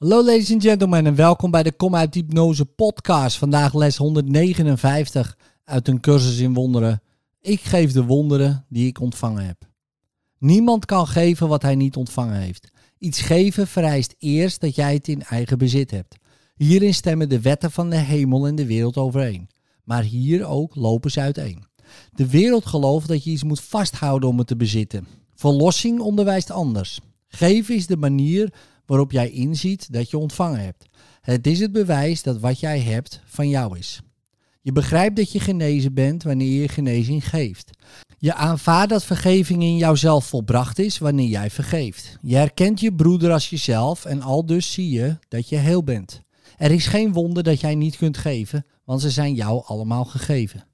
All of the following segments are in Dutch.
Hallo ladies and gentlemen en welkom bij de Kom uit Hypnose podcast. Vandaag les 159 uit een cursus in wonderen. Ik geef de wonderen die ik ontvangen heb. Niemand kan geven wat hij niet ontvangen heeft. Iets geven vereist eerst dat jij het in eigen bezit hebt. Hierin stemmen de wetten van de hemel en de wereld overeen. Maar hier ook lopen ze uiteen. De wereld gelooft dat je iets moet vasthouden om het te bezitten. Verlossing onderwijst anders. Geven is de manier waarop jij inziet dat je ontvangen hebt. Het is het bewijs dat wat jij hebt van jou is. Je begrijpt dat je genezen bent wanneer je genezing geeft. Je aanvaardt dat vergeving in jouzelf volbracht is wanneer jij vergeeft. Je herkent je broeder als jezelf en al dus zie je dat je heel bent. Er is geen wonder dat jij niet kunt geven, want ze zijn jou allemaal gegeven.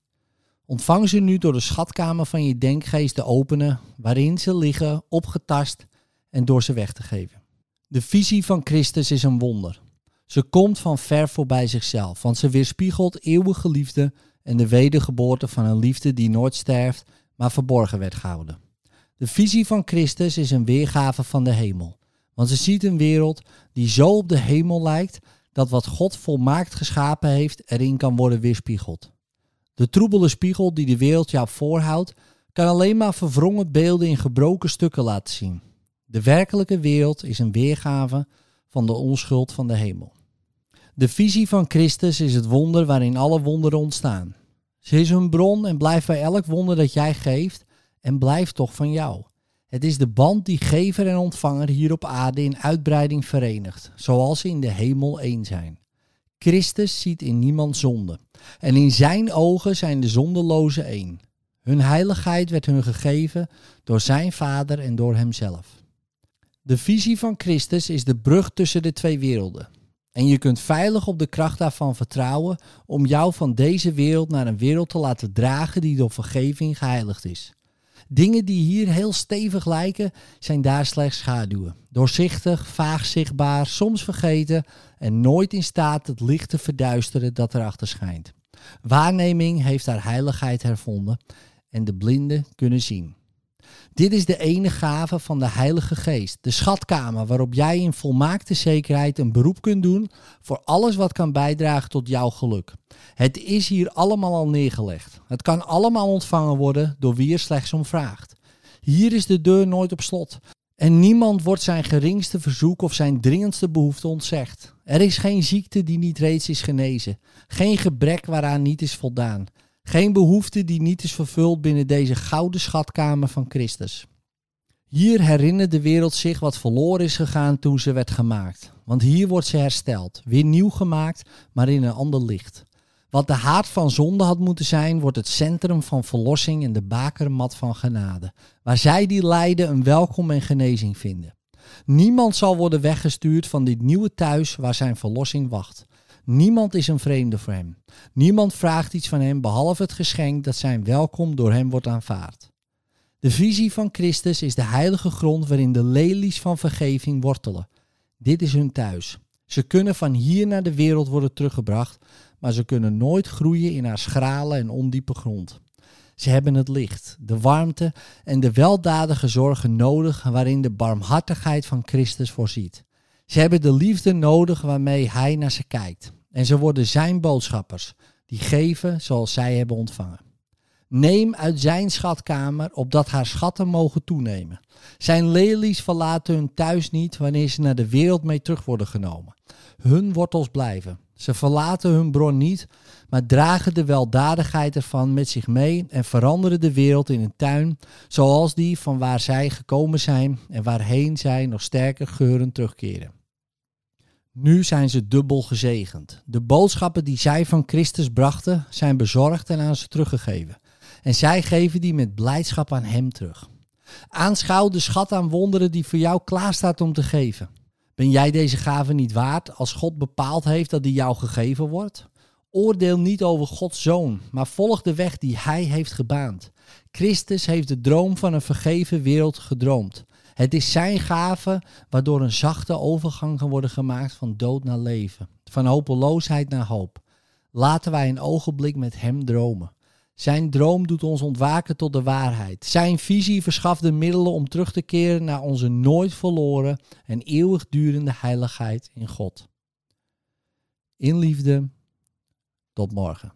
Ontvang ze nu door de schatkamer van je denkgeest te openen, waarin ze liggen, opgetast en door ze weg te geven. De visie van Christus is een wonder. Ze komt van ver voorbij zichzelf, want ze weerspiegelt eeuwige liefde en de wedergeboorte van een liefde die nooit sterft, maar verborgen werd gehouden. De visie van Christus is een weergave van de hemel, want ze ziet een wereld die zo op de hemel lijkt dat wat God volmaakt geschapen heeft erin kan worden weerspiegeld. De troebele spiegel die de wereld jou voorhoudt, kan alleen maar verwrongen beelden in gebroken stukken laten zien. De werkelijke wereld is een weergave van de onschuld van de hemel. De visie van Christus is het wonder waarin alle wonderen ontstaan. Ze is een bron en blijft bij elk wonder dat jij geeft en blijft toch van jou. Het is de band die gever en ontvanger hier op aarde in uitbreiding verenigt, zoals ze in de hemel één zijn. Christus ziet in niemand zonde. En in zijn ogen zijn de zondelozen één. Hun heiligheid werd hun gegeven door zijn Vader en door hemzelf. De visie van Christus is de brug tussen de twee werelden. En je kunt veilig op de kracht daarvan vertrouwen om jou van deze wereld naar een wereld te laten dragen die door vergeving geheiligd is. Dingen die hier heel stevig lijken, zijn daar slechts schaduwen. Doorzichtig, vaag zichtbaar, soms vergeten en nooit in staat het licht te verduisteren dat erachter schijnt. Waarneming heeft haar heiligheid hervonden en de blinden kunnen zien. Dit is de ene gave van de Heilige Geest, de schatkamer waarop jij in volmaakte zekerheid een beroep kunt doen voor alles wat kan bijdragen tot jouw geluk. Het is hier allemaal al neergelegd. Het kan allemaal ontvangen worden door wie er slechts om vraagt. Hier is de deur nooit op slot. En niemand wordt zijn geringste verzoek of zijn dringendste behoefte ontzegd. Er is geen ziekte die niet reeds is genezen, geen gebrek waaraan niet is voldaan. Geen behoefte die niet is vervuld binnen deze gouden schatkamer van Christus. Hier herinnert de wereld zich wat verloren is gegaan toen ze werd gemaakt. Want hier wordt ze hersteld, weer nieuw gemaakt, maar in een ander licht. Wat de haard van zonde had moeten zijn, wordt het centrum van verlossing en de bakermat van genade. Waar zij die lijden een welkom en genezing vinden. Niemand zal worden weggestuurd van dit nieuwe thuis waar zijn verlossing wacht. Niemand is een vreemde voor hem. Niemand vraagt iets van hem behalve het geschenk dat zijn welkom door hem wordt aanvaard. De visie van Christus is de heilige grond waarin de lelies van vergeving wortelen. Dit is hun thuis. Ze kunnen van hier naar de wereld worden teruggebracht, maar ze kunnen nooit groeien in haar schrale en ondiepe grond. Ze hebben het licht, de warmte en de weldadige zorgen nodig waarin de barmhartigheid van Christus voorziet. Ze hebben de liefde nodig waarmee Hij naar ze kijkt. En ze worden zijn boodschappers, die geven zoals zij hebben ontvangen. Neem uit zijn schatkamer, opdat haar schatten mogen toenemen. Zijn lelies verlaten hun thuis niet wanneer ze naar de wereld mee terug worden genomen. Hun wortels blijven. Ze verlaten hun bron niet, maar dragen de weldadigheid ervan met zich mee en veranderen de wereld in een tuin zoals die van waar zij gekomen zijn en waarheen zij nog sterker geuren terugkeren. Nu zijn ze dubbel gezegend. De boodschappen die zij van Christus brachten zijn bezorgd en aan ze teruggegeven. En zij geven die met blijdschap aan Hem terug. Aanschouw de schat aan wonderen die voor jou klaarstaat om te geven. Ben jij deze gave niet waard als God bepaald heeft dat die jou gegeven wordt? Oordeel niet over Gods zoon, maar volg de weg die Hij heeft gebaand. Christus heeft de droom van een vergeven wereld gedroomd. Het is zijn gave waardoor een zachte overgang kan worden gemaakt van dood naar leven, van hopeloosheid naar hoop. Laten wij een ogenblik met hem dromen. Zijn droom doet ons ontwaken tot de waarheid. Zijn visie verschaft de middelen om terug te keren naar onze nooit verloren en eeuwigdurende heiligheid in God. In liefde, tot morgen.